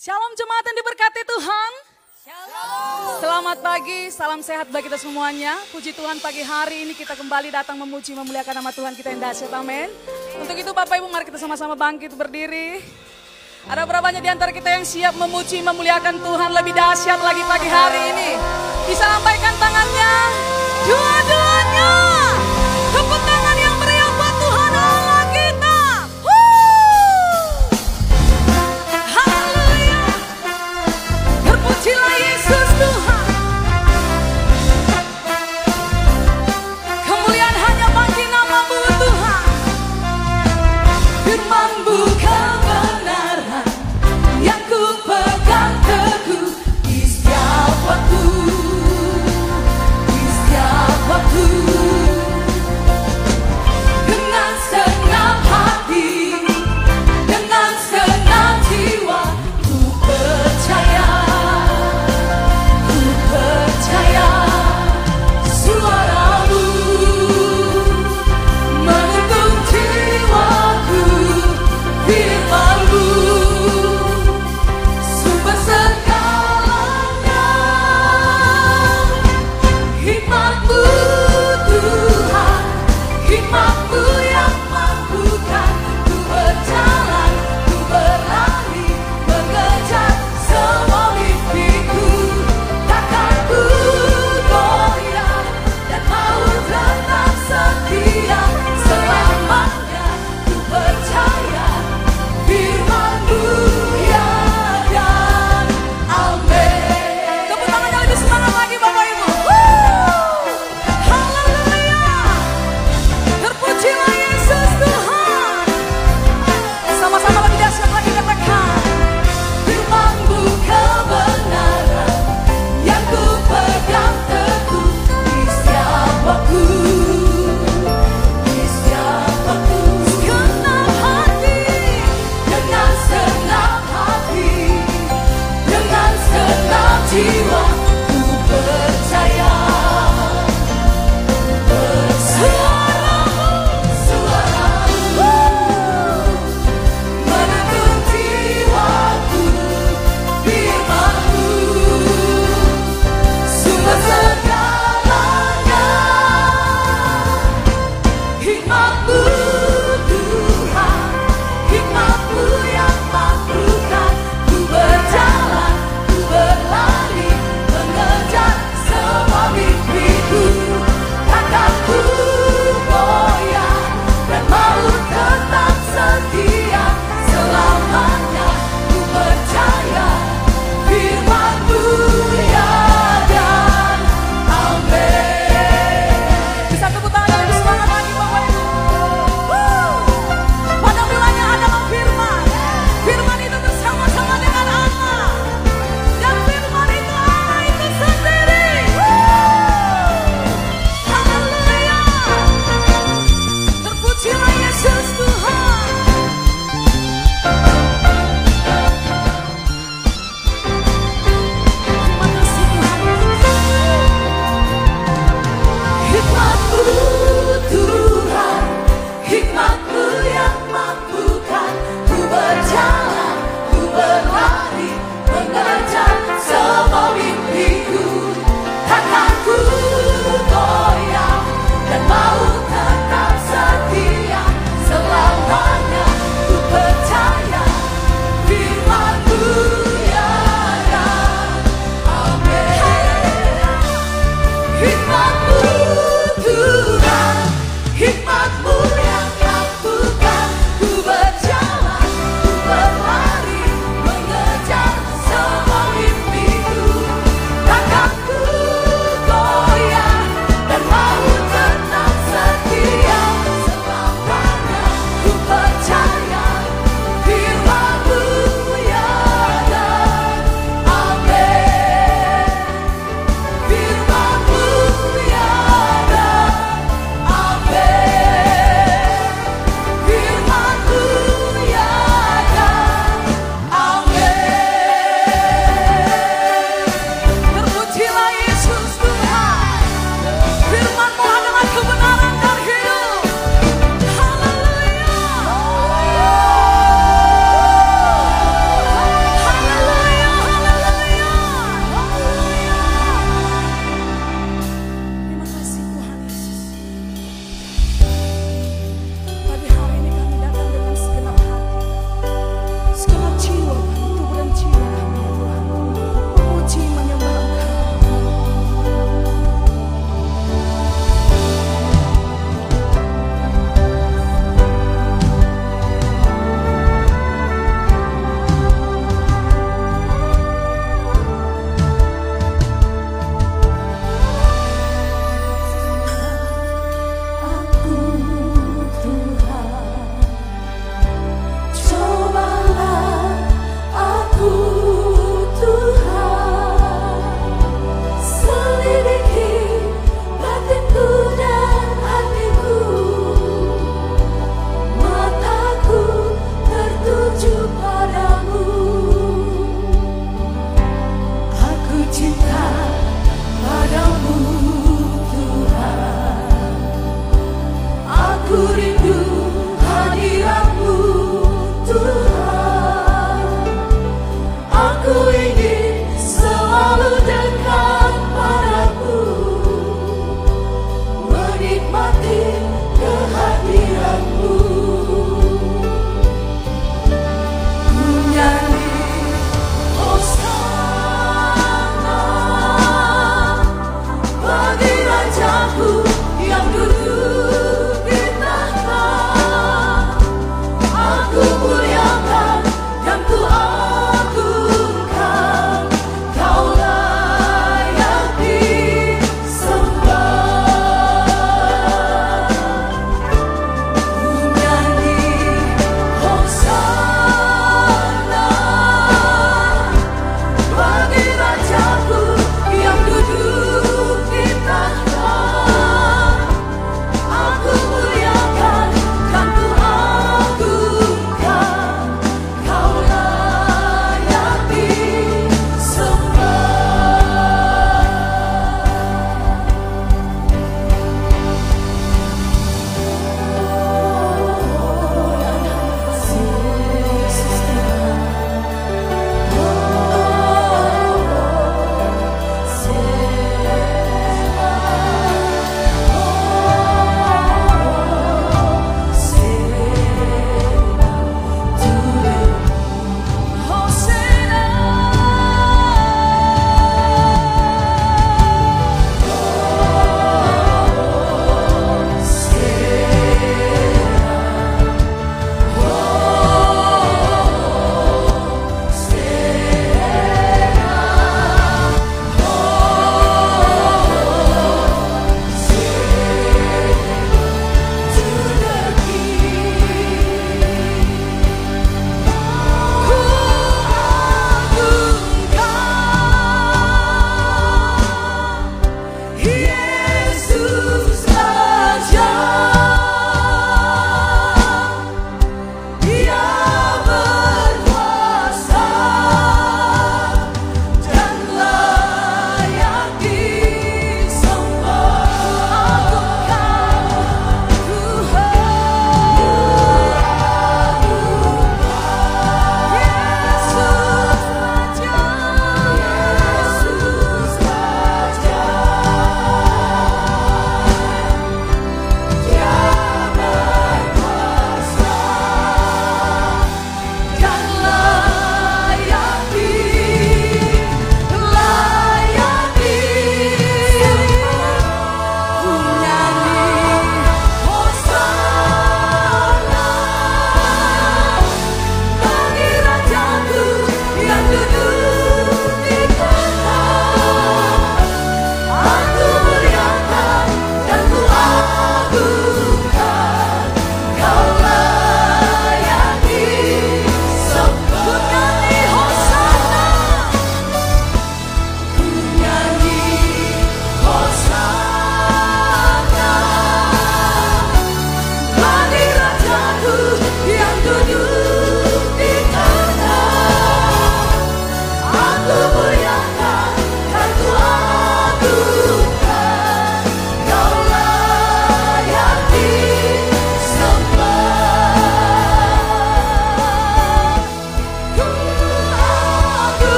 Shalom jemaat yang diberkati Tuhan. Selamat pagi, salam sehat bagi kita semuanya. Puji Tuhan pagi hari ini kita kembali datang memuji, memuliakan nama Tuhan kita yang dahsyat, amin. Untuk itu Bapak Ibu mari kita sama-sama bangkit berdiri. Ada berapa banyak di antara kita yang siap memuji, memuliakan Tuhan lebih dahsyat lagi pagi hari ini. Bisa lambaikan tangannya, dua-duanya.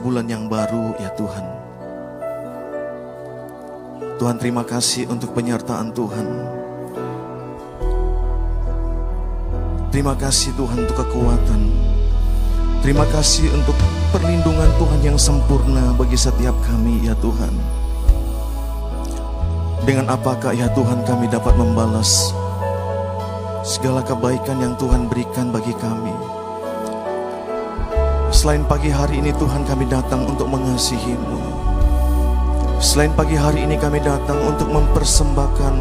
Bulan yang baru ya Tuhan. Tuhan terima kasih untuk penyertaan Tuhan. Terima kasih Tuhan untuk kekuatan. Terima kasih untuk perlindungan Tuhan yang sempurna bagi setiap kami ya Tuhan. Dengan apakah ya Tuhan kami dapat membalas segala kebaikan yang Tuhan berikan bagi kami. Selain pagi hari ini Tuhan kami datang untuk mengasihimu. Selain pagi hari ini kami datang untuk mempersembahkan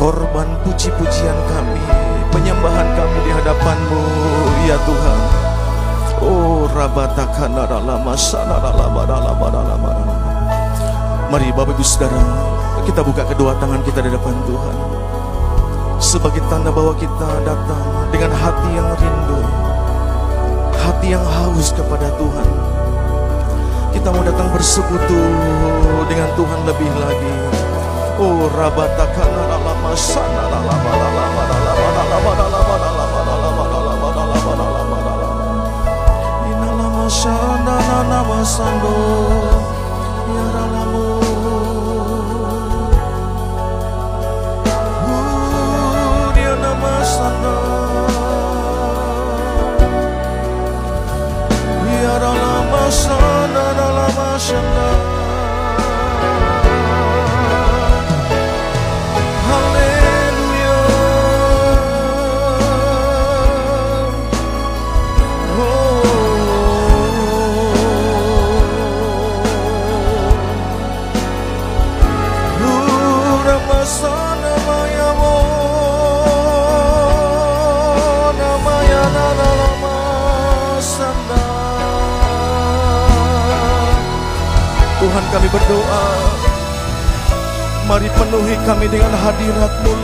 Korban puji-pujian kami Penyembahan kami di hadapanmu Ya Tuhan. Oh rabatakana lama sana lama lama lama Mari Bapak Ibu Saudara Kita buka kedua tangan kita di depan Tuhan. Sebagai tanda bahwa kita datang dengan hati yang rindu hati yang haus kepada Tuhan. Kita mau datang bersekutu dengan Tuhan lebih lagi. Oh rabatakana lama sana lama lama lama lama lama lama lama lama lama sana lama sando kami dengan hadiratmu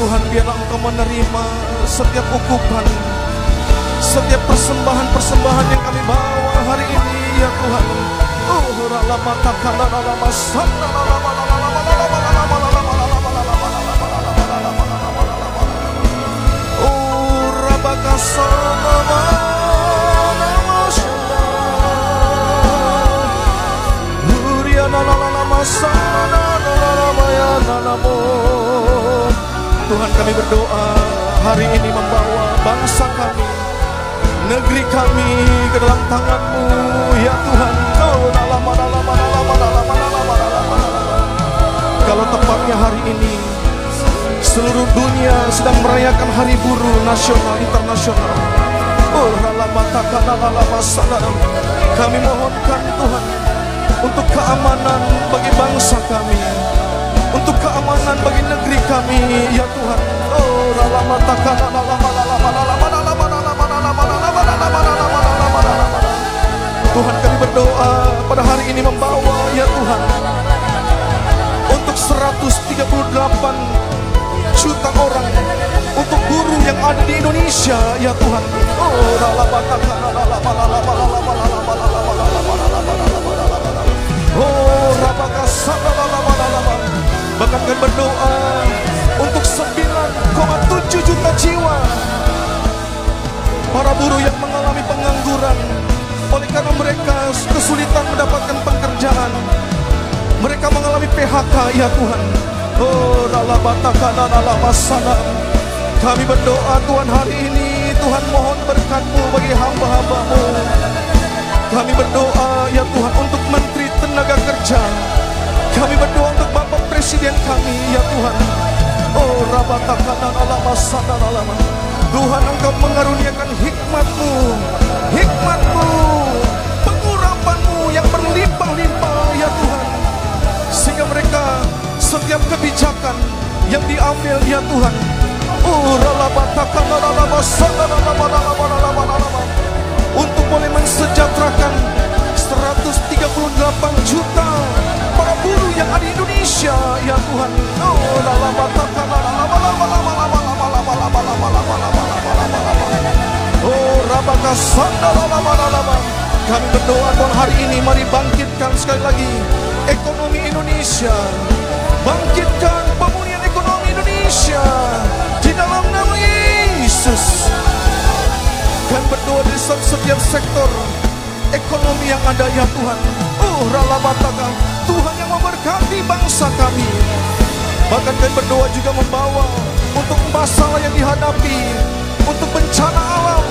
Tuhan biarlah engkau menerima setiap ukupan Setiap persembahan-persembahan yang kami bawa hari ini ya Tuhan Oh lama lama lama Oh rabakasana lama Tuhan kami berdoa hari ini membawa bangsa kami negeri kami ke dalam tanganmu ya Tuhan oh, kalau tepatnya hari ini seluruh dunia sedang merayakan hari buruh nasional internasional oh, kami mohonkan Tuhan untuk keamanan bagi bangsa kami untuk keamanan bagi negeri kami ya Tuhan oh ralama mata Tuhan kami berdoa pada hari ini membawa ya Tuhan untuk 138 juta orang untuk guru yang ada di Indonesia ya Tuhan oh Oh, Bahkan berdoa untuk 9,7 juta jiwa. Para buruh yang mengalami pengangguran oleh karena mereka kesulitan mendapatkan pekerjaan. Mereka mengalami PHK ya Tuhan. Oh, ralabatakana ralabasana. Kami berdoa Tuhan hari ini Tuhan mohon berkatmu bagi hamba-hambamu. Kami berdoa ya Tuhan untuk menteri tenaga kerja. Kami berdoa untuk Bapak Presiden kami ya Tuhan. Oh rabatakanan alama sadar alama. Tuhan engkau mengaruniakan hikmatmu. Hikmatmu. Pengurapanmu yang berlimpah-limpah ya Tuhan. Sehingga mereka setiap kebijakan yang diambil ya Tuhan. Oh rabatakanan alama sadar alama. Untuk boleh mensejahterakan 138 juta para buruh yang ada di Indonesia. Ya Tuhan oh lala matakan lama lama lama lama lama lama lama lama lama lama lama lama lama oh raba sanda lama lama lama kami berdoa pada hari ini mari bangkitkan sekali lagi ekonomi Indonesia. Bangkitkan pemulihan ekonomi Indonesia di dalam nama Yesus. Kami berdoa di setiap sektor ekonomi yang ada ya Tuhan. Oh, ralabataka. Tuhan yang memberkati bangsa kami. Bahkan kami berdoa juga membawa untuk masalah yang dihadapi, untuk bencana alam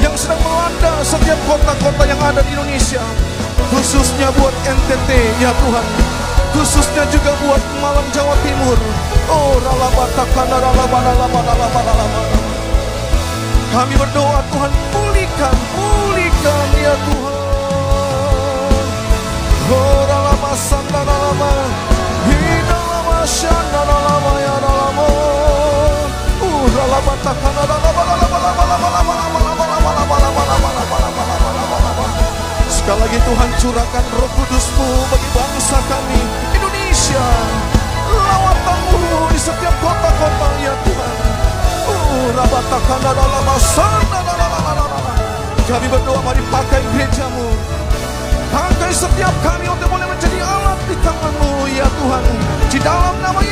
yang sedang melanda setiap kota-kota yang ada di Indonesia. Khususnya buat NTT ya Tuhan. Khususnya juga buat Malang Jawa Timur. Oh, ralabatakana ralabanalabanalabanalaban. Kami berdoa Tuhan pulihkan, pulihkan ya Tuhan Oh lama sandana lama Hina lama sandana lama ya lama Uh lama takana lama lama lama lama lama lama lama lama lama lama lama lama lama lama lama lama Sekali lagi Tuhan curahkan roh kudusmu bagi bangsa kami Indonesia Lawatanmu di setiap kota-kota ya Tuhan Uh rabatakana lama sandana kami berdoa mari pakai gerejamu. Pakai setiap kami untuk boleh menjadi alat di tanganmu ya Tuhan. Di dalam nama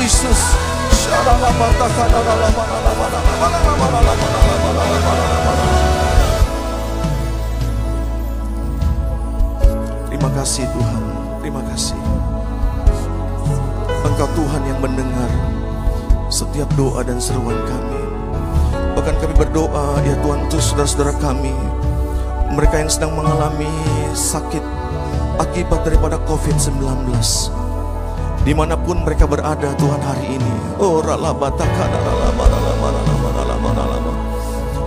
Yesus. Terima kasih Tuhan. Terima kasih. Engkau Tuhan yang mendengar Setiap doa dan seruan kami Bahkan kami berdoa ya Tuhan untuk saudara-saudara kami. Mereka yang sedang mengalami sakit akibat daripada COVID-19 di mana pun mereka berada Tuhan hari ini. Oh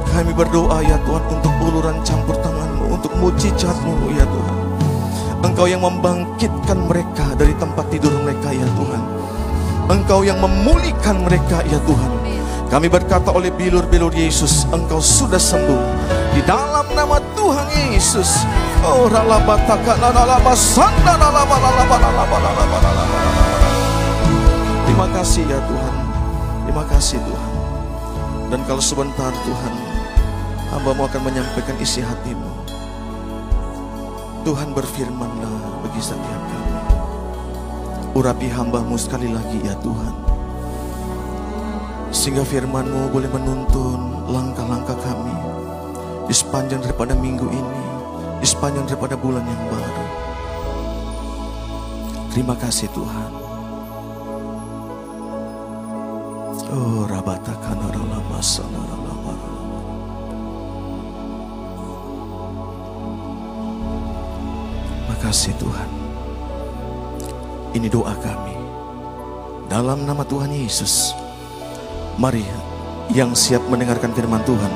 kami berdoa ya Tuhan untuk uluran campur tanganmu untuk mujizatmu ya Tuhan. Engkau yang membangkitkan mereka dari tempat tidur mereka ya Tuhan. Engkau yang memulihkan mereka ya Tuhan kami berkata oleh bilur-bilur Yesus, Engkau sudah sembuh di dalam nama Tuhan Yesus. Oh, Terima kasih ya Tuhan. Terima kasih Tuhan. Dan kalau sebentar Tuhan, hambamu akan menyampaikan isi hatimu. Tuhan berfirmanlah bagi setiap kami. Urapi hambamu sekali lagi ya Tuhan sehingga firman-Mu boleh menuntun langkah-langkah kami di sepanjang daripada minggu ini, di sepanjang daripada bulan yang baru. Terima kasih Tuhan. Oh, rabata kanara masalah Terima kasih Tuhan. Ini doa kami. Dalam nama Tuhan Yesus. Mari yang siap mendengarkan firman Tuhan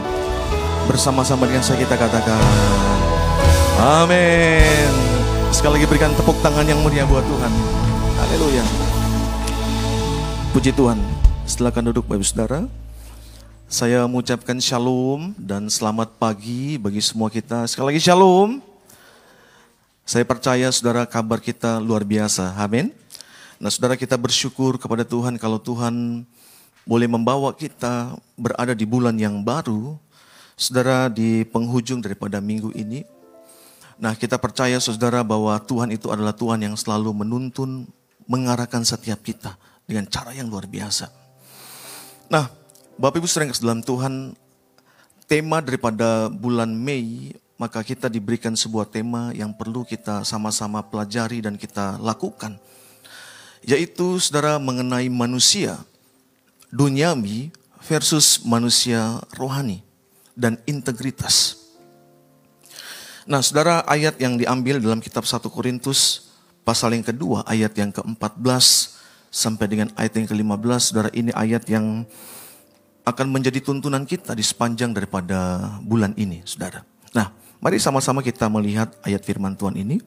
bersama-sama dengan saya kita katakan Amin. Sekali lagi berikan tepuk tangan yang meriah buat Tuhan. Haleluya. Puji Tuhan. Silakan duduk Bapak Saudara. Saya mengucapkan shalom dan selamat pagi bagi semua kita. Sekali lagi shalom. Saya percaya saudara kabar kita luar biasa. Amin. Nah saudara kita bersyukur kepada Tuhan kalau Tuhan boleh membawa kita berada di bulan yang baru, saudara di penghujung daripada minggu ini. Nah kita percaya saudara bahwa Tuhan itu adalah Tuhan yang selalu menuntun, mengarahkan setiap kita dengan cara yang luar biasa. Nah Bapak Ibu sering dalam Tuhan, tema daripada bulan Mei, maka kita diberikan sebuah tema yang perlu kita sama-sama pelajari dan kita lakukan. Yaitu saudara mengenai manusia duniawi versus manusia rohani dan integritas. Nah, saudara ayat yang diambil dalam kitab 1 Korintus pasal yang kedua ayat yang ke-14 sampai dengan ayat yang ke-15, saudara ini ayat yang akan menjadi tuntunan kita di sepanjang daripada bulan ini, saudara. Nah, mari sama-sama kita melihat ayat firman Tuhan ini.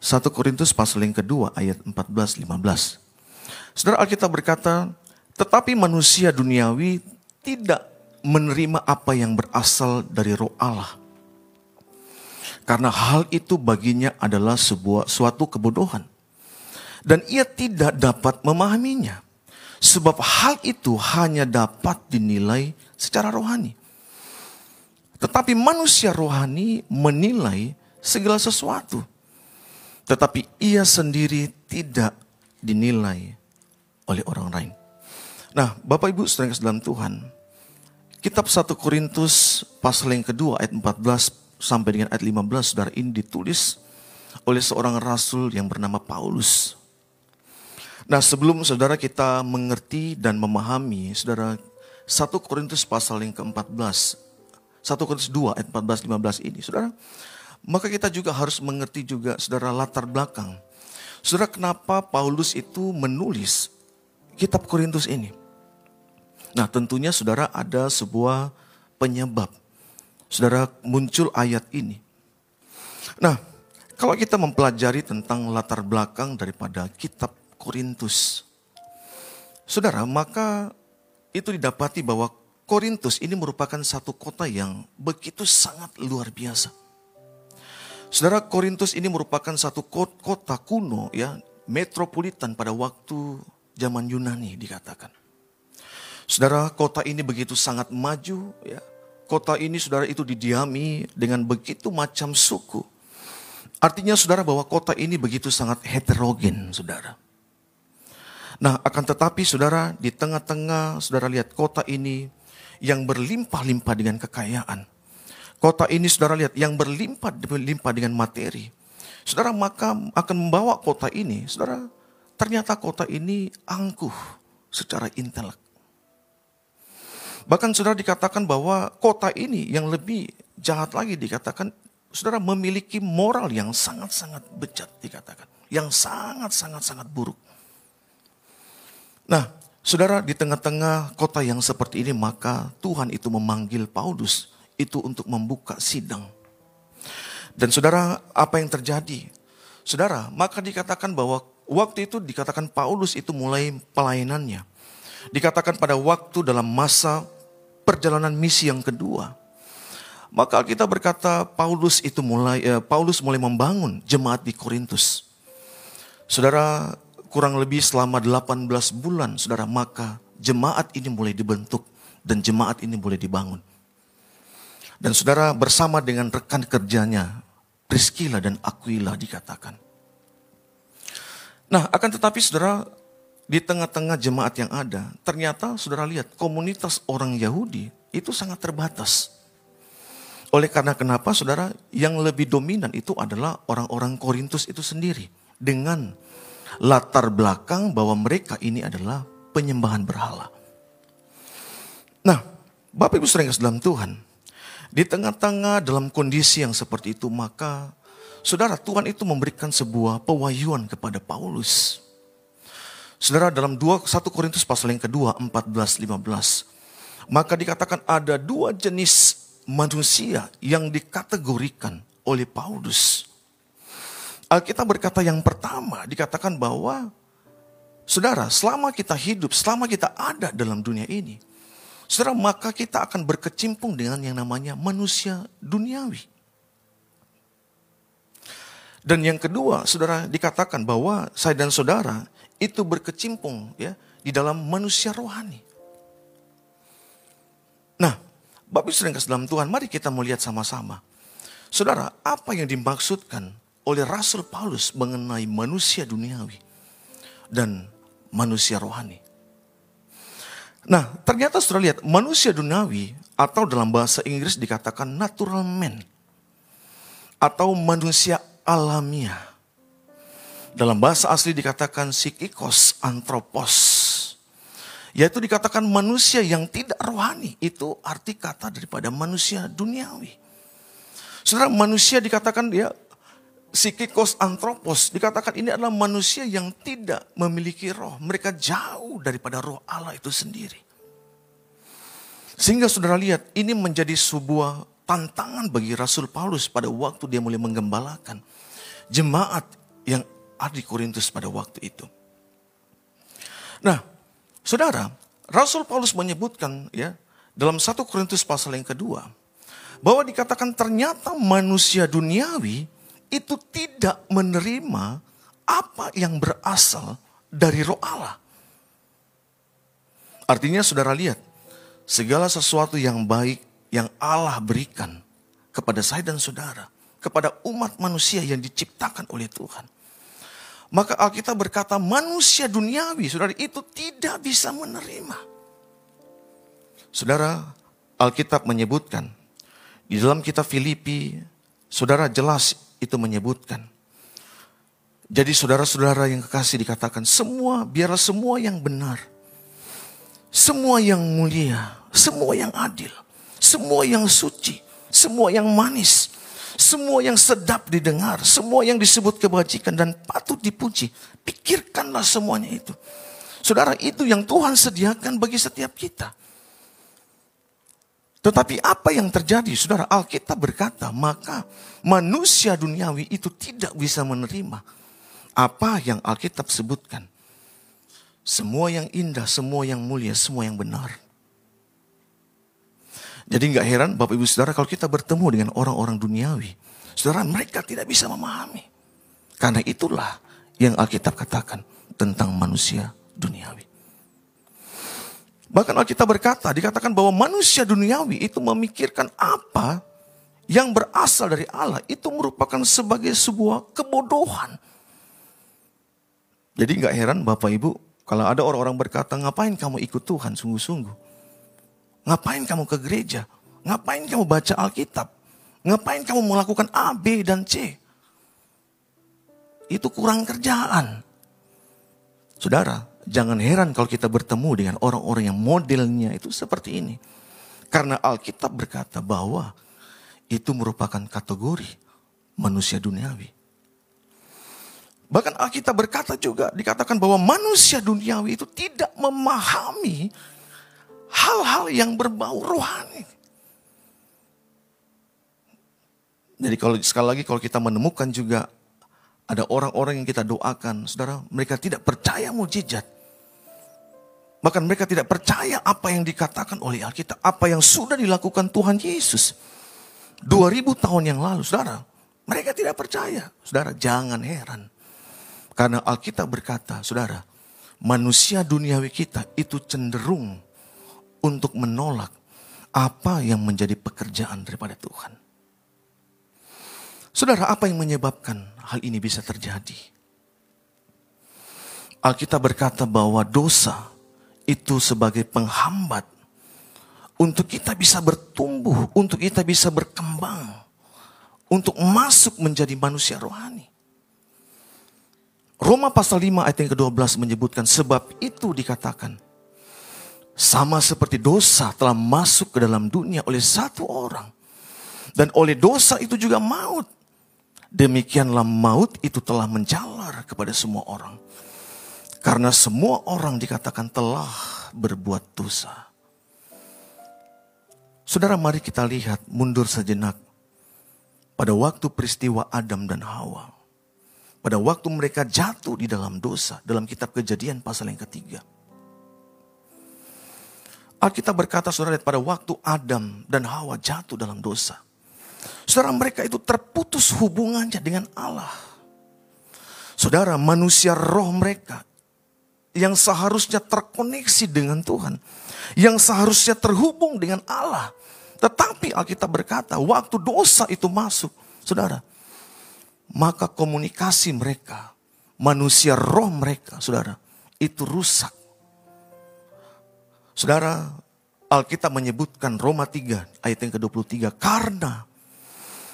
1 Korintus pasal yang kedua ayat 14-15. Saudara Alkitab berkata, tetapi manusia duniawi tidak menerima apa yang berasal dari roh Allah. Karena hal itu baginya adalah sebuah suatu kebodohan. Dan ia tidak dapat memahaminya. Sebab hal itu hanya dapat dinilai secara rohani. Tetapi manusia rohani menilai segala sesuatu. Tetapi ia sendiri tidak dinilai oleh orang lain. Nah, Bapak Ibu sedang dalam Tuhan, kitab 1 Korintus pasal yang kedua ayat 14 sampai dengan ayat 15 saudara ini ditulis oleh seorang rasul yang bernama Paulus. Nah, sebelum saudara kita mengerti dan memahami saudara 1 Korintus pasal yang ke-14, 1 Korintus 2 ayat 14 15 ini, saudara, maka kita juga harus mengerti juga saudara latar belakang. Saudara, kenapa Paulus itu menulis kitab Korintus ini? Nah tentunya saudara ada sebuah penyebab. Saudara muncul ayat ini. Nah kalau kita mempelajari tentang latar belakang daripada kitab Korintus. Saudara maka itu didapati bahwa Korintus ini merupakan satu kota yang begitu sangat luar biasa. Saudara Korintus ini merupakan satu kota kuno ya, metropolitan pada waktu zaman Yunani dikatakan. Saudara, kota ini begitu sangat maju, ya. Kota ini saudara itu didiami dengan begitu macam suku. Artinya saudara bahwa kota ini begitu sangat heterogen, saudara. Nah, akan tetapi saudara di tengah-tengah saudara lihat kota ini yang berlimpah-limpah dengan kekayaan. Kota ini saudara lihat yang berlimpah-limpah dengan materi. Saudara maka akan membawa kota ini, saudara ternyata kota ini angkuh secara intelek. Bahkan saudara dikatakan bahwa kota ini yang lebih jahat lagi dikatakan saudara memiliki moral yang sangat-sangat bejat dikatakan. Yang sangat-sangat-sangat buruk. Nah, saudara di tengah-tengah kota yang seperti ini maka Tuhan itu memanggil Paulus itu untuk membuka sidang. Dan saudara apa yang terjadi? Saudara, maka dikatakan bahwa waktu itu dikatakan Paulus itu mulai pelayanannya. Dikatakan pada waktu dalam masa perjalanan misi yang kedua. Maka kita berkata Paulus itu mulai eh, Paulus mulai membangun jemaat di Korintus. Saudara, kurang lebih selama 18 bulan Saudara, maka jemaat ini mulai dibentuk dan jemaat ini mulai dibangun. Dan Saudara bersama dengan rekan kerjanya Priscilla dan Aquila dikatakan. Nah, akan tetapi Saudara di tengah-tengah jemaat yang ada, ternyata saudara lihat komunitas orang Yahudi itu sangat terbatas. Oleh karena kenapa saudara, yang lebih dominan itu adalah orang-orang Korintus itu sendiri. Dengan latar belakang bahwa mereka ini adalah penyembahan berhala. Nah, Bapak Ibu sering dalam Tuhan, di tengah-tengah dalam kondisi yang seperti itu, maka saudara Tuhan itu memberikan sebuah pewahyuan kepada Paulus Saudara dalam 2, 1 Korintus pasal yang kedua 14 15. Maka dikatakan ada dua jenis manusia yang dikategorikan oleh Paulus. Alkitab berkata yang pertama dikatakan bahwa Saudara, selama kita hidup, selama kita ada dalam dunia ini, saudara, maka kita akan berkecimpung dengan yang namanya manusia duniawi. Dan yang kedua, saudara, dikatakan bahwa saya dan saudara itu berkecimpung ya di dalam manusia rohani. Nah, Bapak sering dalam Tuhan, mari kita melihat sama-sama. Saudara, apa yang dimaksudkan oleh Rasul Paulus mengenai manusia duniawi dan manusia rohani? Nah, ternyata saudara lihat, manusia duniawi atau dalam bahasa Inggris dikatakan natural man atau manusia alamiah. Dalam bahasa asli dikatakan psikikos antropos yaitu dikatakan manusia yang tidak rohani. Itu arti kata daripada manusia duniawi. Saudara, manusia dikatakan dia psikikos antropos. Dikatakan ini adalah manusia yang tidak memiliki roh. Mereka jauh daripada roh Allah itu sendiri. Sehingga saudara lihat ini menjadi sebuah tantangan bagi Rasul Paulus pada waktu dia mulai menggembalakan jemaat yang ada di Korintus pada waktu itu. Nah, Saudara, Rasul Paulus menyebutkan ya dalam satu Korintus pasal yang kedua bahwa dikatakan ternyata manusia duniawi itu tidak menerima apa yang berasal dari roh Allah. Artinya saudara lihat, segala sesuatu yang baik yang Allah berikan kepada saya dan saudara, kepada umat manusia yang diciptakan oleh Tuhan maka Alkitab berkata manusia duniawi, saudara, itu tidak bisa menerima. Saudara, Alkitab menyebutkan, di dalam kitab Filipi, saudara jelas itu menyebutkan. Jadi saudara-saudara yang kekasih dikatakan, semua, biarlah semua yang benar, semua yang mulia, semua yang adil, semua yang suci, semua yang manis, semua yang sedap didengar, semua yang disebut kebajikan dan patut dipuji. Pikirkanlah semuanya itu. Saudara, itu yang Tuhan sediakan bagi setiap kita. Tetapi apa yang terjadi? Saudara, Alkitab berkata, maka manusia duniawi itu tidak bisa menerima apa yang Alkitab sebutkan. Semua yang indah, semua yang mulia, semua yang benar. Jadi nggak heran Bapak Ibu Saudara kalau kita bertemu dengan orang-orang duniawi. Saudara mereka tidak bisa memahami. Karena itulah yang Alkitab katakan tentang manusia duniawi. Bahkan Alkitab berkata, dikatakan bahwa manusia duniawi itu memikirkan apa yang berasal dari Allah itu merupakan sebagai sebuah kebodohan. Jadi nggak heran Bapak Ibu kalau ada orang-orang berkata ngapain kamu ikut Tuhan sungguh-sungguh. Ngapain kamu ke gereja? Ngapain kamu baca Alkitab? Ngapain kamu melakukan A, B, dan C? Itu kurang kerjaan. Saudara, jangan heran kalau kita bertemu dengan orang-orang yang modelnya itu seperti ini. Karena Alkitab berkata bahwa itu merupakan kategori manusia duniawi. Bahkan Alkitab berkata juga, dikatakan bahwa manusia duniawi itu tidak memahami hal-hal yang berbau rohani. Jadi kalau sekali lagi kalau kita menemukan juga ada orang-orang yang kita doakan, saudara, mereka tidak percaya mujizat. Bahkan mereka tidak percaya apa yang dikatakan oleh Alkitab, apa yang sudah dilakukan Tuhan Yesus. 2000 tahun yang lalu, saudara, mereka tidak percaya. Saudara, jangan heran. Karena Alkitab berkata, saudara, manusia duniawi kita itu cenderung untuk menolak apa yang menjadi pekerjaan daripada Tuhan. Saudara, apa yang menyebabkan hal ini bisa terjadi? Alkitab berkata bahwa dosa itu sebagai penghambat untuk kita bisa bertumbuh, untuk kita bisa berkembang, untuk masuk menjadi manusia rohani. Roma pasal 5 ayat yang ke-12 menyebutkan sebab itu dikatakan sama seperti dosa telah masuk ke dalam dunia oleh satu orang. Dan oleh dosa itu juga maut. Demikianlah maut itu telah menjalar kepada semua orang. Karena semua orang dikatakan telah berbuat dosa. Saudara mari kita lihat mundur sejenak. Pada waktu peristiwa Adam dan Hawa. Pada waktu mereka jatuh di dalam dosa. Dalam kitab kejadian pasal yang ketiga. Alkitab berkata saudara pada waktu Adam dan Hawa jatuh dalam dosa. Saudara mereka itu terputus hubungannya dengan Allah. Saudara manusia roh mereka yang seharusnya terkoneksi dengan Tuhan, yang seharusnya terhubung dengan Allah. Tetapi Alkitab berkata, waktu dosa itu masuk, saudara, maka komunikasi mereka, manusia roh mereka, saudara, itu rusak. Saudara, Alkitab menyebutkan Roma 3 ayat yang ke-23, karena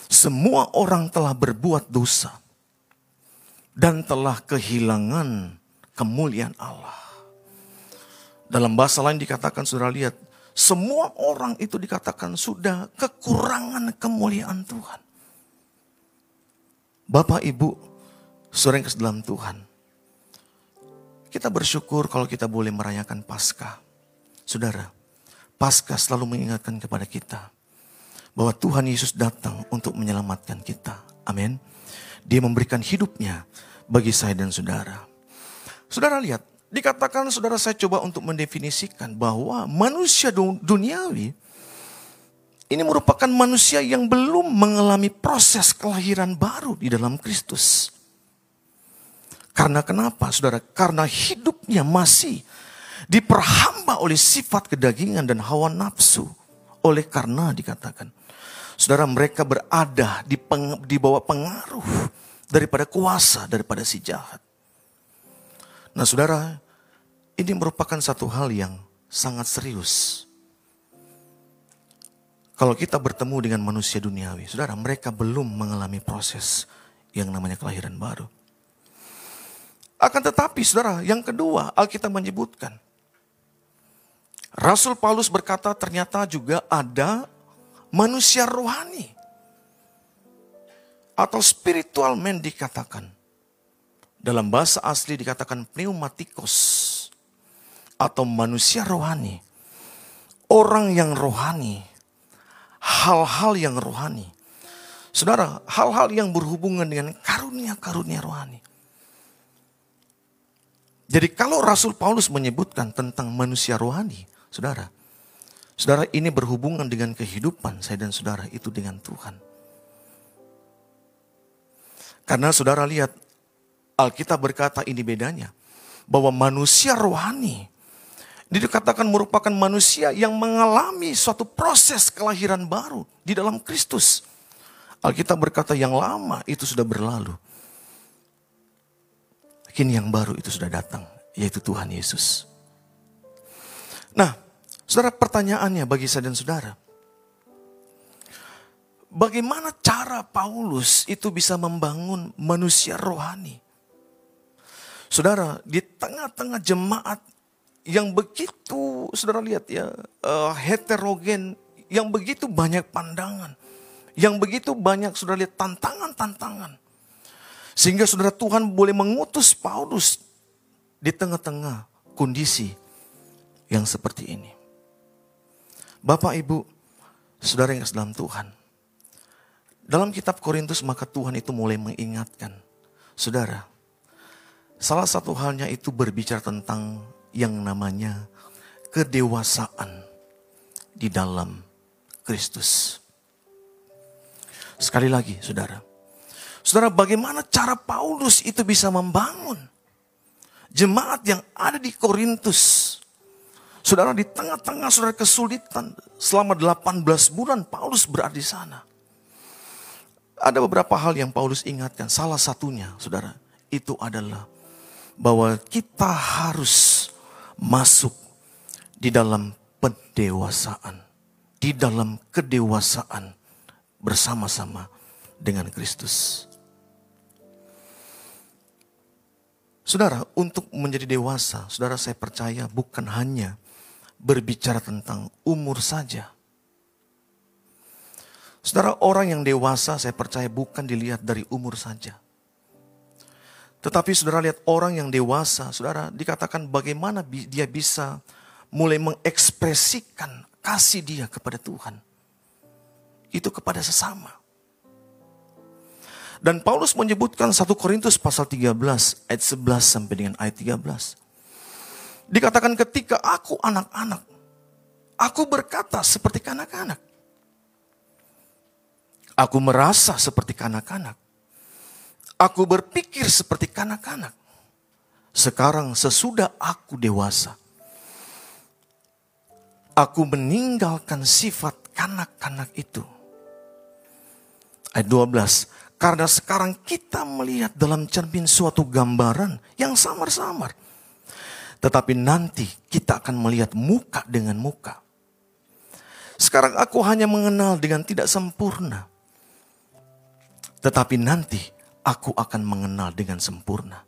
semua orang telah berbuat dosa dan telah kehilangan kemuliaan Allah. Dalam bahasa lain dikatakan, saudara lihat, semua orang itu dikatakan sudah kekurangan kemuliaan Tuhan. Bapak, Ibu, sore yang dalam Tuhan. Kita bersyukur kalau kita boleh merayakan Paskah. Saudara, Paskah selalu mengingatkan kepada kita bahwa Tuhan Yesus datang untuk menyelamatkan kita. Amin. Dia memberikan hidupnya bagi saya dan saudara. Saudara lihat, dikatakan saudara saya coba untuk mendefinisikan bahwa manusia duniawi ini merupakan manusia yang belum mengalami proses kelahiran baru di dalam Kristus. Karena kenapa saudara? Karena hidupnya masih diperhamba oleh sifat kedagingan dan hawa nafsu. Oleh karena dikatakan, saudara mereka berada di, peng, di bawah pengaruh daripada kuasa daripada si jahat. Nah saudara, ini merupakan satu hal yang sangat serius. Kalau kita bertemu dengan manusia duniawi, saudara, mereka belum mengalami proses yang namanya kelahiran baru. Akan tetapi, saudara, yang kedua, Alkitab menyebutkan, Rasul Paulus berkata ternyata juga ada manusia rohani. Atau spiritual man dikatakan. Dalam bahasa asli dikatakan pneumatikos atau manusia rohani. Orang yang rohani, hal-hal yang rohani. Saudara, hal-hal yang berhubungan dengan karunia-karunia rohani. Jadi kalau Rasul Paulus menyebutkan tentang manusia rohani, saudara, saudara ini berhubungan dengan kehidupan saya dan saudara itu dengan Tuhan. Karena saudara lihat Alkitab berkata ini bedanya. Bahwa manusia rohani dikatakan merupakan manusia yang mengalami suatu proses kelahiran baru di dalam Kristus. Alkitab berkata yang lama itu sudah berlalu. Kini yang baru itu sudah datang, yaitu Tuhan Yesus. Nah, saudara pertanyaannya bagi saya dan saudara. Bagaimana cara Paulus itu bisa membangun manusia rohani? Saudara, di tengah-tengah jemaat yang begitu, saudara lihat ya, uh, heterogen, yang begitu banyak pandangan, yang begitu banyak saudara lihat tantangan-tantangan. Sehingga saudara Tuhan boleh mengutus Paulus di tengah-tengah kondisi yang seperti ini. Bapak Ibu, saudara yang dalam Tuhan. Dalam kitab Korintus maka Tuhan itu mulai mengingatkan. Saudara, Salah satu halnya itu berbicara tentang yang namanya kedewasaan di dalam Kristus. Sekali lagi, saudara. Saudara, bagaimana cara Paulus itu bisa membangun jemaat yang ada di Korintus? Saudara, di tengah-tengah saudara kesulitan selama 18 bulan Paulus berada di sana. Ada beberapa hal yang Paulus ingatkan. Salah satunya, saudara, itu adalah bahwa kita harus masuk di dalam pendewasaan, di dalam kedewasaan bersama-sama dengan Kristus. Saudara, untuk menjadi dewasa, saudara saya percaya bukan hanya berbicara tentang umur saja. Saudara, orang yang dewasa saya percaya bukan dilihat dari umur saja. Tetapi saudara lihat orang yang dewasa, saudara dikatakan bagaimana dia bisa mulai mengekspresikan kasih dia kepada Tuhan. Itu kepada sesama. Dan Paulus menyebutkan 1 Korintus pasal 13 ayat 11 sampai dengan ayat 13. Dikatakan ketika aku anak-anak, aku berkata seperti kanak-kanak. Aku merasa seperti kanak-kanak. Aku berpikir seperti kanak-kanak. sekarang sesudah aku dewasa, aku meninggalkan sifat kanak-kanak itu. Ayat 12, karena sekarang kita melihat dalam cermin suatu gambaran yang samar-samar. Tetapi nanti kita akan melihat muka dengan muka. Sekarang aku hanya mengenal dengan tidak sempurna. Tetapi nanti aku akan mengenal dengan sempurna.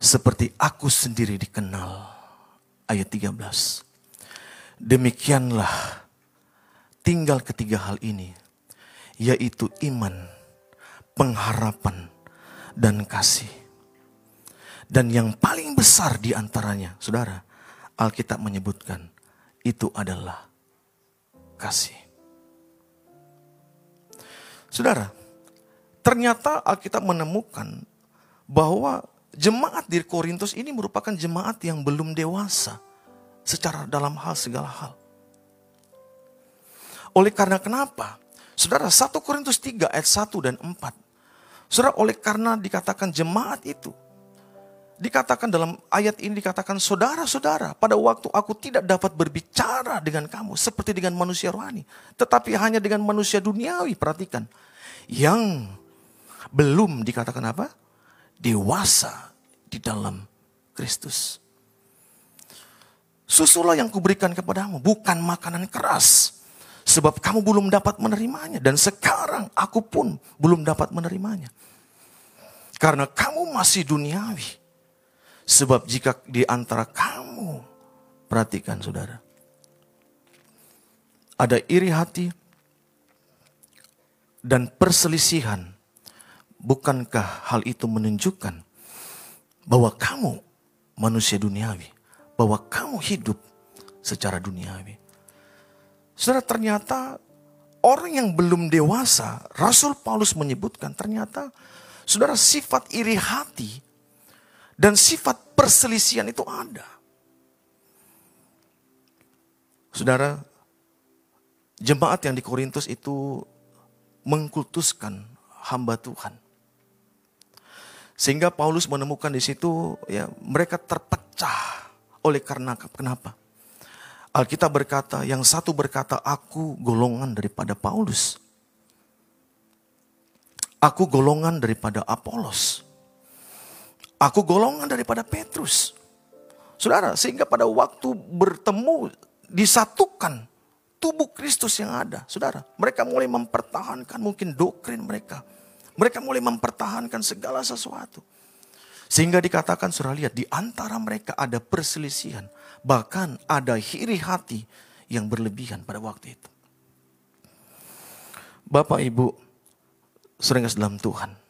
Seperti aku sendiri dikenal. Ayat 13. Demikianlah tinggal ketiga hal ini. Yaitu iman, pengharapan, dan kasih. Dan yang paling besar di antaranya, saudara, Alkitab menyebutkan itu adalah kasih. Saudara, ternyata Alkitab menemukan bahwa jemaat di Korintus ini merupakan jemaat yang belum dewasa secara dalam hal segala hal. Oleh karena kenapa? Saudara, 1 Korintus 3 ayat 1 dan 4. Saudara, oleh karena dikatakan jemaat itu dikatakan dalam ayat ini dikatakan saudara-saudara pada waktu aku tidak dapat berbicara dengan kamu seperti dengan manusia rohani tetapi hanya dengan manusia duniawi perhatikan. Yang belum dikatakan apa? Dewasa di dalam Kristus. Susulah yang kuberikan kepadamu bukan makanan keras sebab kamu belum dapat menerimanya dan sekarang aku pun belum dapat menerimanya. Karena kamu masih duniawi Sebab jika di antara kamu, perhatikan saudara, ada iri hati dan perselisihan, bukankah hal itu menunjukkan bahwa kamu manusia duniawi, bahwa kamu hidup secara duniawi? Saudara, ternyata orang yang belum dewasa, Rasul Paulus menyebutkan ternyata saudara sifat iri hati dan sifat perselisihan itu ada. Saudara, jemaat yang di Korintus itu mengkultuskan hamba Tuhan. Sehingga Paulus menemukan di situ ya mereka terpecah oleh karena kenapa? Alkitab berkata, yang satu berkata, aku golongan daripada Paulus. Aku golongan daripada Apolos. Aku golongan daripada Petrus. Saudara, sehingga pada waktu bertemu disatukan tubuh Kristus yang ada. Saudara, mereka mulai mempertahankan mungkin doktrin mereka. Mereka mulai mempertahankan segala sesuatu. Sehingga dikatakan saudara lihat di antara mereka ada perselisihan. Bahkan ada hiri hati yang berlebihan pada waktu itu. Bapak Ibu, sering dalam Tuhan.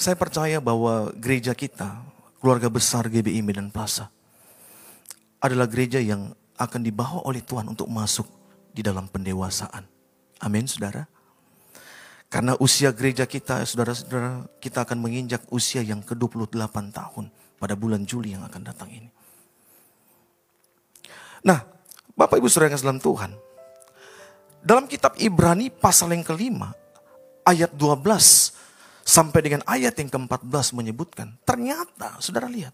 Saya percaya bahwa gereja kita, keluarga besar GBI Medan Plaza, adalah gereja yang akan dibawa oleh Tuhan untuk masuk di dalam pendewasaan. Amin, saudara. Karena usia gereja kita, saudara-saudara, kita akan menginjak usia yang ke-28 tahun pada bulan Juli yang akan datang ini. Nah, Bapak Ibu Saudara yang dalam Tuhan, dalam kitab Ibrani pasal yang kelima, ayat 12 Sampai dengan ayat yang ke-14 menyebutkan, ternyata saudara lihat.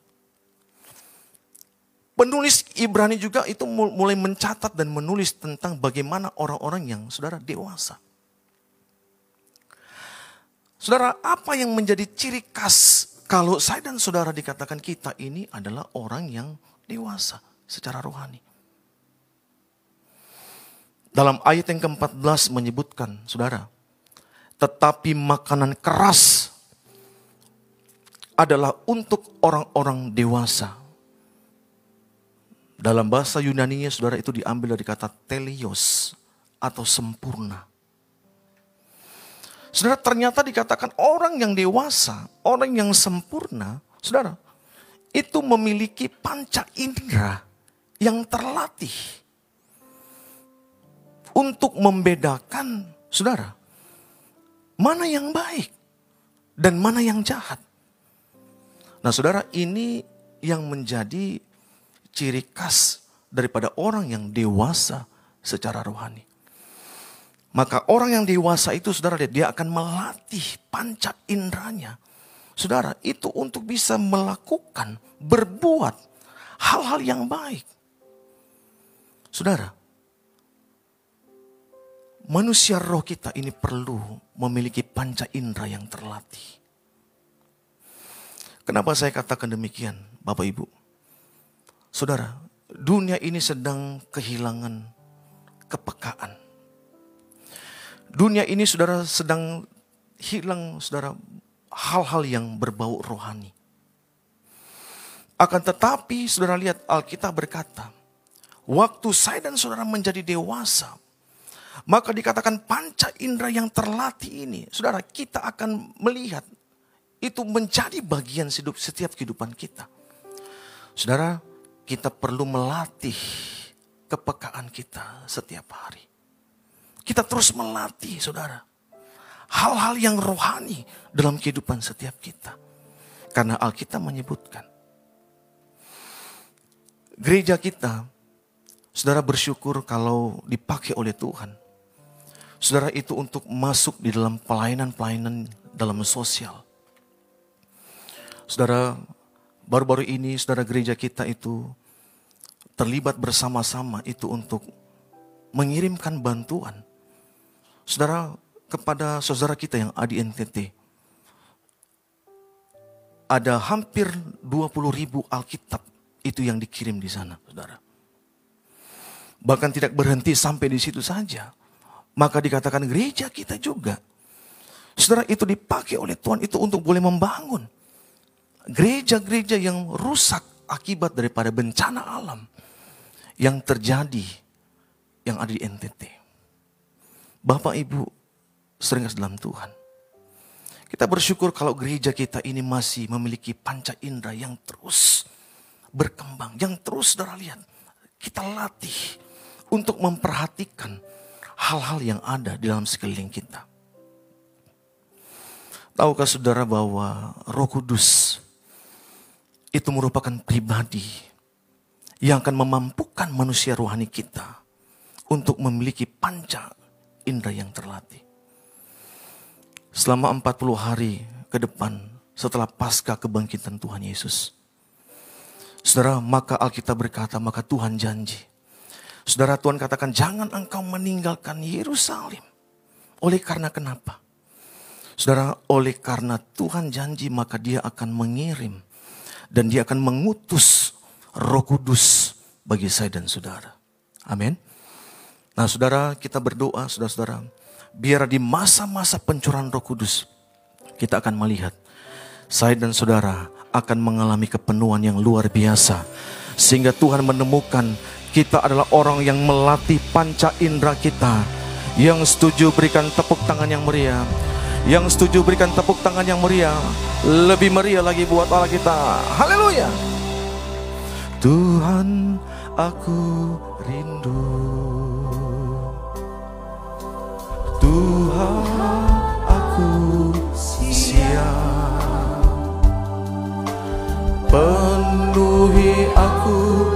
Penulis Ibrani juga itu mulai mencatat dan menulis tentang bagaimana orang-orang yang saudara dewasa. Saudara, apa yang menjadi ciri khas kalau saya dan saudara dikatakan kita ini adalah orang yang dewasa secara rohani. Dalam ayat yang ke-14 menyebutkan, saudara, tetapi makanan keras adalah untuk orang-orang dewasa. Dalam bahasa Yunani-nya saudara itu diambil dari kata telios atau sempurna. Saudara ternyata dikatakan orang yang dewasa, orang yang sempurna, saudara, itu memiliki panca indera yang terlatih untuk membedakan, saudara, Mana yang baik dan mana yang jahat. Nah saudara ini yang menjadi ciri khas daripada orang yang dewasa secara rohani. Maka orang yang dewasa itu saudara dia akan melatih panca indranya Saudara, itu untuk bisa melakukan, berbuat hal-hal yang baik. Saudara, manusia roh kita ini perlu memiliki panca indera yang terlatih. Kenapa saya katakan demikian, Bapak Ibu? Saudara, dunia ini sedang kehilangan kepekaan. Dunia ini saudara sedang hilang saudara hal-hal yang berbau rohani. Akan tetapi saudara lihat Alkitab berkata, waktu saya dan saudara menjadi dewasa, maka dikatakan panca indera yang terlatih ini, saudara kita akan melihat itu menjadi bagian hidup setiap kehidupan kita. Saudara, kita perlu melatih kepekaan kita setiap hari. Kita terus melatih, saudara. Hal-hal yang rohani dalam kehidupan setiap kita. Karena Alkitab menyebutkan. Gereja kita, saudara bersyukur kalau dipakai oleh Tuhan. Saudara itu untuk masuk di dalam pelayanan-pelayanan dalam sosial Saudara, baru-baru ini saudara gereja kita itu terlibat bersama-sama itu untuk mengirimkan bantuan. Saudara, kepada saudara kita yang ada di NTT. Ada hampir 20 ribu Alkitab itu yang dikirim di sana, saudara. Bahkan tidak berhenti sampai di situ saja. Maka dikatakan gereja kita juga. Saudara itu dipakai oleh Tuhan itu untuk boleh membangun gereja-gereja yang rusak akibat daripada bencana alam yang terjadi yang ada di NTT. Bapak Ibu sering dalam Tuhan. Kita bersyukur kalau gereja kita ini masih memiliki panca indera yang terus berkembang, yang terus saudara lihat. Kita latih untuk memperhatikan hal-hal yang ada di dalam sekeliling kita. Tahukah saudara bahwa roh kudus itu merupakan pribadi yang akan memampukan manusia rohani kita untuk memiliki panca indera yang terlatih. Selama 40 hari ke depan setelah pasca kebangkitan Tuhan Yesus. Saudara, maka Alkitab berkata, maka Tuhan janji. Saudara Tuhan katakan, jangan engkau meninggalkan Yerusalem. Oleh karena kenapa? Saudara, oleh karena Tuhan janji maka dia akan mengirim dan dia akan mengutus Roh Kudus bagi saya dan saudara. Amin. Nah, saudara, kita berdoa, saudara-saudara, biar di masa-masa pencurahan Roh Kudus kita akan melihat saya dan saudara akan mengalami kepenuhan yang luar biasa sehingga Tuhan menemukan kita adalah orang yang melatih panca indera kita yang setuju berikan tepuk tangan yang meriah yang setuju berikan tepuk tangan yang meriah. Lebih meriah lagi buat Allah kita. Haleluya. Tuhan aku rindu. Tuhan aku siap. Penuhi aku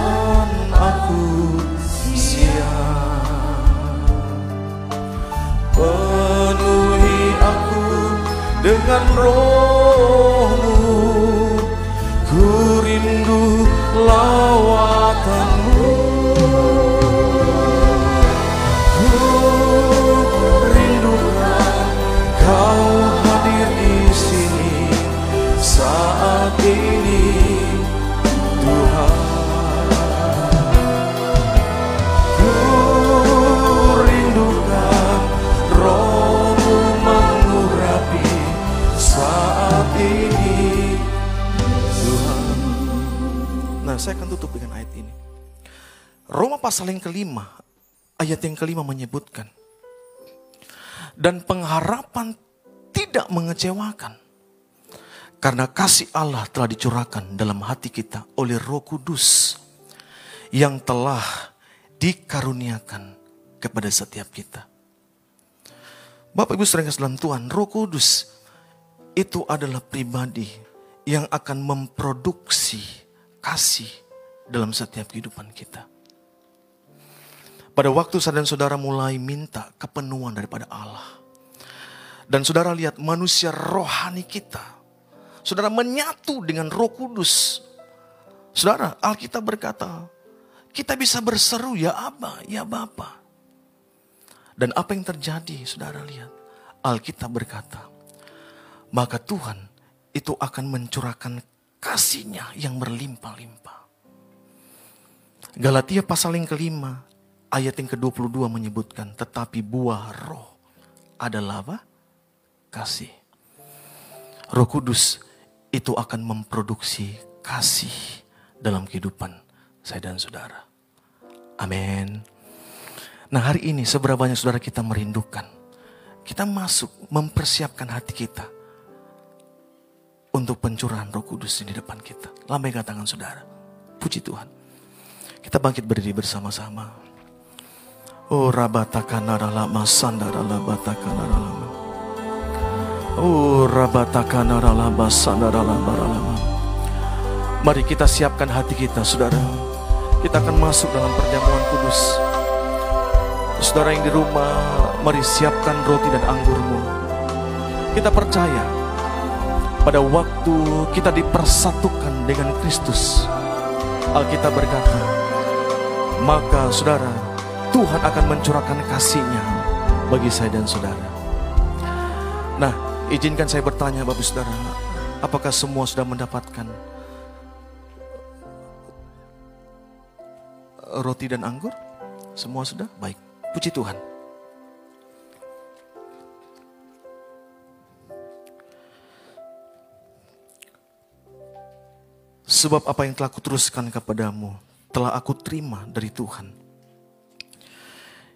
dengan rohmu. Ku rindu lawatanmu pasal yang kelima, ayat yang kelima menyebutkan. Dan pengharapan tidak mengecewakan. Karena kasih Allah telah dicurahkan dalam hati kita oleh roh kudus. Yang telah dikaruniakan kepada setiap kita. Bapak Ibu sering dalam Tuhan, Roh Kudus itu adalah pribadi yang akan memproduksi kasih dalam setiap kehidupan kita. Pada waktu saya dan saudara mulai minta kepenuhan daripada Allah. Dan saudara lihat manusia rohani kita. Saudara menyatu dengan roh kudus. Saudara, Alkitab berkata, kita bisa berseru ya Aba, ya Bapa. Dan apa yang terjadi, saudara lihat. Alkitab berkata, maka Tuhan itu akan mencurahkan kasihnya yang berlimpah-limpah. Galatia pasal yang kelima, ayat yang ke-22 menyebutkan, tetapi buah roh adalah apa? Kasih. Roh Kudus itu akan memproduksi kasih dalam kehidupan saya dan saudara. Amin. Nah hari ini seberapa banyak saudara kita merindukan. Kita masuk mempersiapkan hati kita. Untuk pencurahan roh kudus di depan kita. Lambaikan tangan saudara. Puji Tuhan. Kita bangkit berdiri bersama-sama. Oh rabatakana lama sandara labatakana lama. Oh rabatakana lama sandara lama lama. Mari kita siapkan hati kita saudara. Kita akan masuk dalam perjamuan kudus. Saudara yang di rumah, mari siapkan roti dan anggurmu. Kita percaya pada waktu kita dipersatukan dengan Kristus. Alkitab berkata, maka saudara, Tuhan akan mencurahkan kasihnya bagi saya dan saudara. Nah, izinkan saya bertanya Bapak Saudara, apakah semua sudah mendapatkan roti dan anggur? Semua sudah? Baik. Puji Tuhan. Sebab apa yang telah kuteruskan kepadamu telah aku terima dari Tuhan.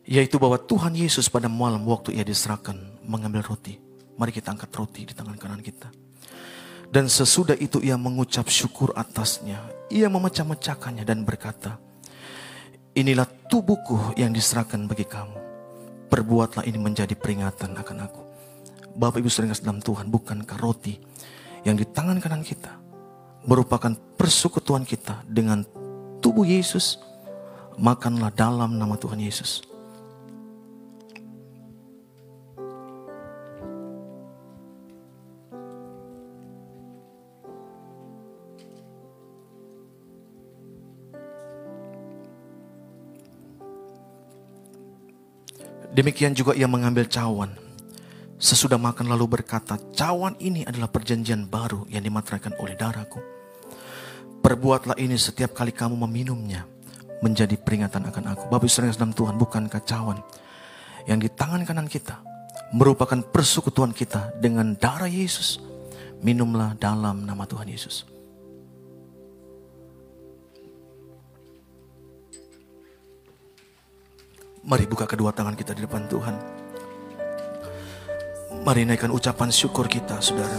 Yaitu bahwa Tuhan Yesus pada malam waktu ia diserahkan mengambil roti. Mari kita angkat roti di tangan kanan kita. Dan sesudah itu ia mengucap syukur atasnya. Ia memecah-mecahkannya dan berkata, Inilah tubuhku yang diserahkan bagi kamu. Perbuatlah ini menjadi peringatan akan aku. Bapak Ibu sering dalam Tuhan, bukankah roti yang di tangan kanan kita merupakan persekutuan kita dengan tubuh Yesus? Makanlah dalam nama Tuhan Yesus. Demikian juga ia mengambil cawan. Sesudah makan lalu berkata, cawan ini adalah perjanjian baru yang dimateraikan oleh darahku. Perbuatlah ini setiap kali kamu meminumnya menjadi peringatan akan aku. Bapak Ibu dalam Tuhan, bukankah cawan yang di tangan kanan kita merupakan persekutuan kita dengan darah Yesus. Minumlah dalam nama Tuhan Yesus. Mari buka kedua tangan kita di depan Tuhan. Mari naikkan ucapan syukur kita, saudara.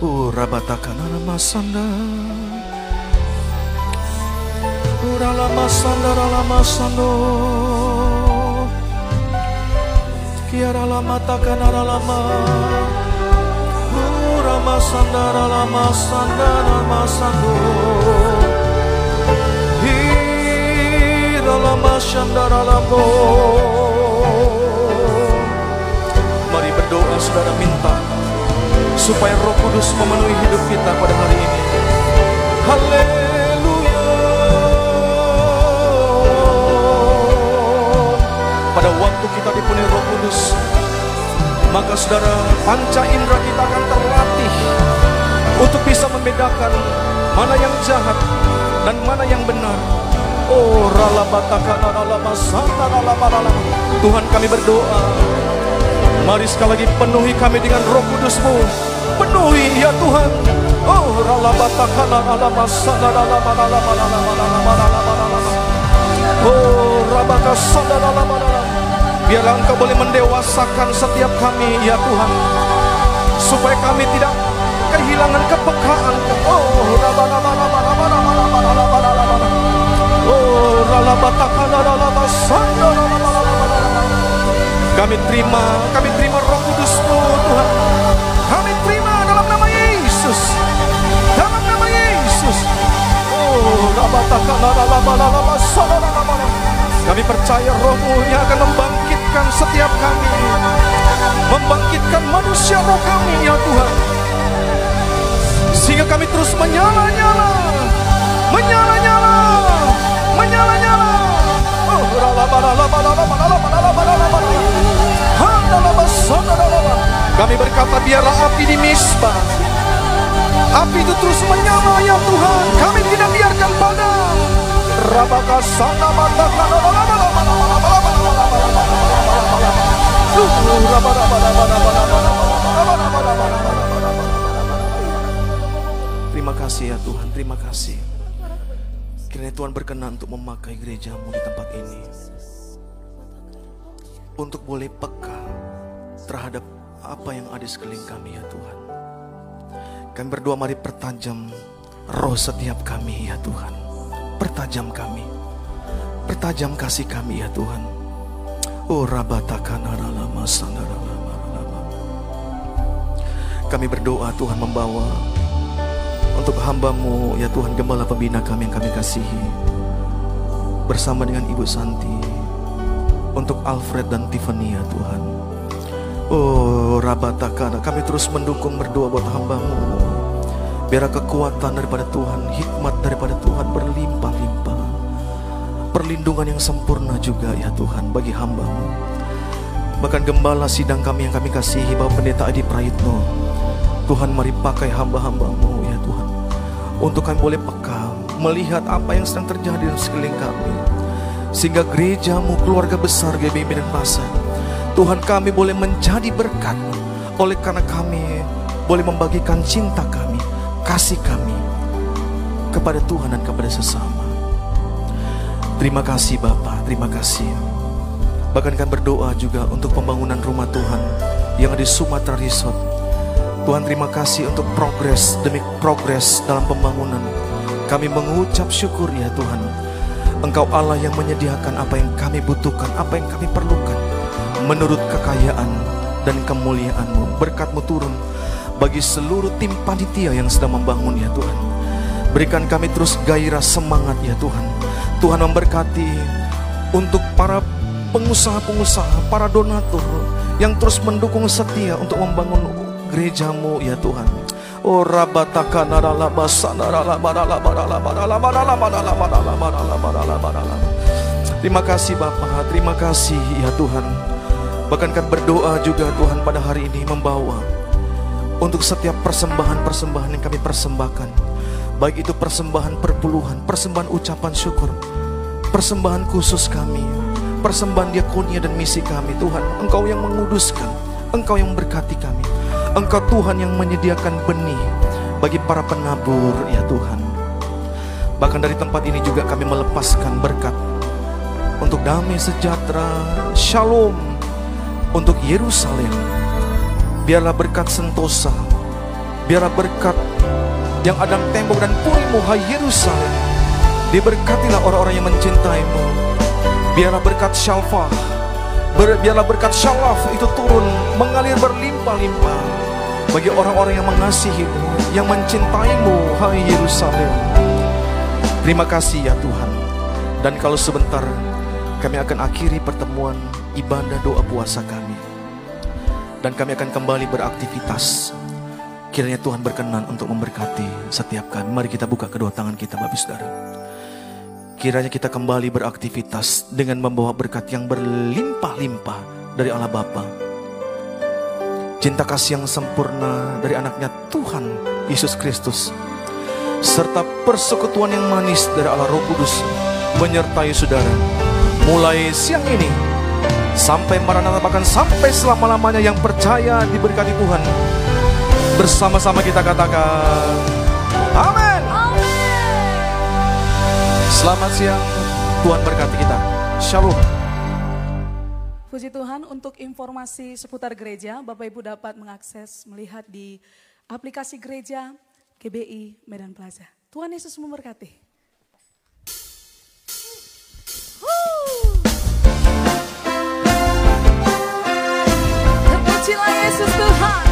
Urabatakan nama sanda. Uralama sanda ralama sando. Kiara lama takkan lama. Urama sanda ralama sanda ralama sando. Mari berdoa saudara minta supaya Roh Kudus memenuhi hidup kita pada hari ini. Haleluya. Pada waktu kita dipenuhi Roh Kudus, maka saudara panca indera kita akan terlatih untuk bisa membedakan mana yang jahat dan mana yang benar Oh Tuhan kami berdoa. Mari sekali lagi penuhi kami dengan roh kudusmu. Penuhi ya Tuhan. Oh Oh Biarlah engkau boleh mendewasakan setiap kami ya Tuhan. Supaya kami tidak kehilangan kepekaan. Oh Kami terima, kami terima roh kudusmu Tuhan. Kami terima dalam nama Yesus. Dalam nama Yesus. Oh, kami percaya rohmu yang akan membangkitkan setiap kami. Membangkitkan manusia roh kami ya Tuhan. Sehingga kami terus menyala-nyala. Menyala-nyala. Menyala-nyala. Kami berkata biarlah api di misbah Api itu terus menyala ya Tuhan Kami tidak biarkan padam Rabaka sana mata Terima kasih ya Tuhan, terima kasih. Kiranya Tuhan berkenan untuk memakai gerejamu di tempat ini. Untuk boleh peka terhadap apa yang ada sekeliling kami ya Tuhan. Kami berdoa mari pertajam roh setiap kami ya Tuhan. Pertajam kami. Pertajam kasih kami ya Tuhan. Oh rabatakana lama Kami berdoa Tuhan membawa untuk hambamu ya Tuhan gembala pembina kami yang kami kasihi. Bersama dengan Ibu Santi untuk Alfred dan Tiffany ya Tuhan. Oh Rabatakana kami terus mendukung berdoa buat hambamu. Biar kekuatan daripada Tuhan hikmat daripada Tuhan berlimpah-limpah. Perlindungan yang sempurna juga ya Tuhan bagi hambamu. Bahkan gembala sidang kami yang kami kasihi Bapak Pendeta Adi Praitno. Tuhan mari pakai hamba-hambamu Untuk kami boleh peka Melihat apa yang sedang terjadi di sekeliling kami. Sehingga gerejamu keluarga besar GBB dan Masa Tuhan kami boleh menjadi berkat. Oleh karena kami boleh membagikan cinta kami Kasih kami Kepada Tuhan dan kepada sesama. Terima kasih Bapak, terima kasih. Bahkan kami berdoa juga untuk pembangunan rumah Tuhan Yang di Sumatera Resort Tuhan terima kasih untuk progres demi progres dalam pembangunan. Kami mengucap syukur ya Tuhan. Engkau Allah yang menyediakan apa yang kami butuhkan, apa yang kami perlukan. Menurut kekayaan dan kemuliaanmu, berkatmu turun bagi seluruh tim panitia yang sedang membangun ya Tuhan. Berikan kami terus gairah semangat ya Tuhan. Tuhan memberkati untuk para pengusaha-pengusaha, para donatur yang terus mendukung setia untuk membangun gerejamu ya Tuhan. Oh rabataka Terima kasih Bapa, terima kasih ya Tuhan. Bahkan kan berdoa juga Tuhan pada hari ini membawa untuk setiap persembahan-persembahan yang kami persembahkan. Baik itu persembahan perpuluhan, persembahan ucapan syukur, persembahan khusus kami, persembahan diakonia dan misi kami. Tuhan, Engkau yang menguduskan, Engkau yang memberkati kami. Engkau Tuhan yang menyediakan benih bagi para penabur ya Tuhan. Bahkan dari tempat ini juga kami melepaskan berkat untuk damai sejahtera, shalom untuk Yerusalem. Biarlah berkat sentosa, biarlah berkat yang ada tembok dan purimu hai Yerusalem. Diberkatilah orang-orang yang mencintaimu. Biarlah berkat syalfah, biarlah berkat syalaf itu turun mengalir berlimpah-limpah bagi orang-orang yang mengasihimu, yang mencintaimu, hai Yerusalem. Terima kasih ya Tuhan. Dan kalau sebentar kami akan akhiri pertemuan ibadah doa puasa kami. Dan kami akan kembali beraktivitas. Kiranya Tuhan berkenan untuk memberkati setiap kami. Mari kita buka kedua tangan kita Bapak Saudara. Kiranya kita kembali beraktivitas dengan membawa berkat yang berlimpah-limpah dari Allah Bapa. Cinta kasih yang sempurna dari anaknya Tuhan Yesus Kristus serta persekutuan yang manis dari Allah Roh Kudus menyertai saudara. Mulai siang ini sampai Maranatha bahkan sampai selama-lamanya yang percaya diberkati Tuhan. Bersama-sama kita katakan amin Selamat siang, Tuhan berkati kita. Shalom. Puji Tuhan, untuk informasi seputar gereja, Bapak Ibu dapat mengakses, melihat di aplikasi gereja GBI Medan Plaza. Tuhan Yesus memberkati. Terpujilah Yesus Tuhan.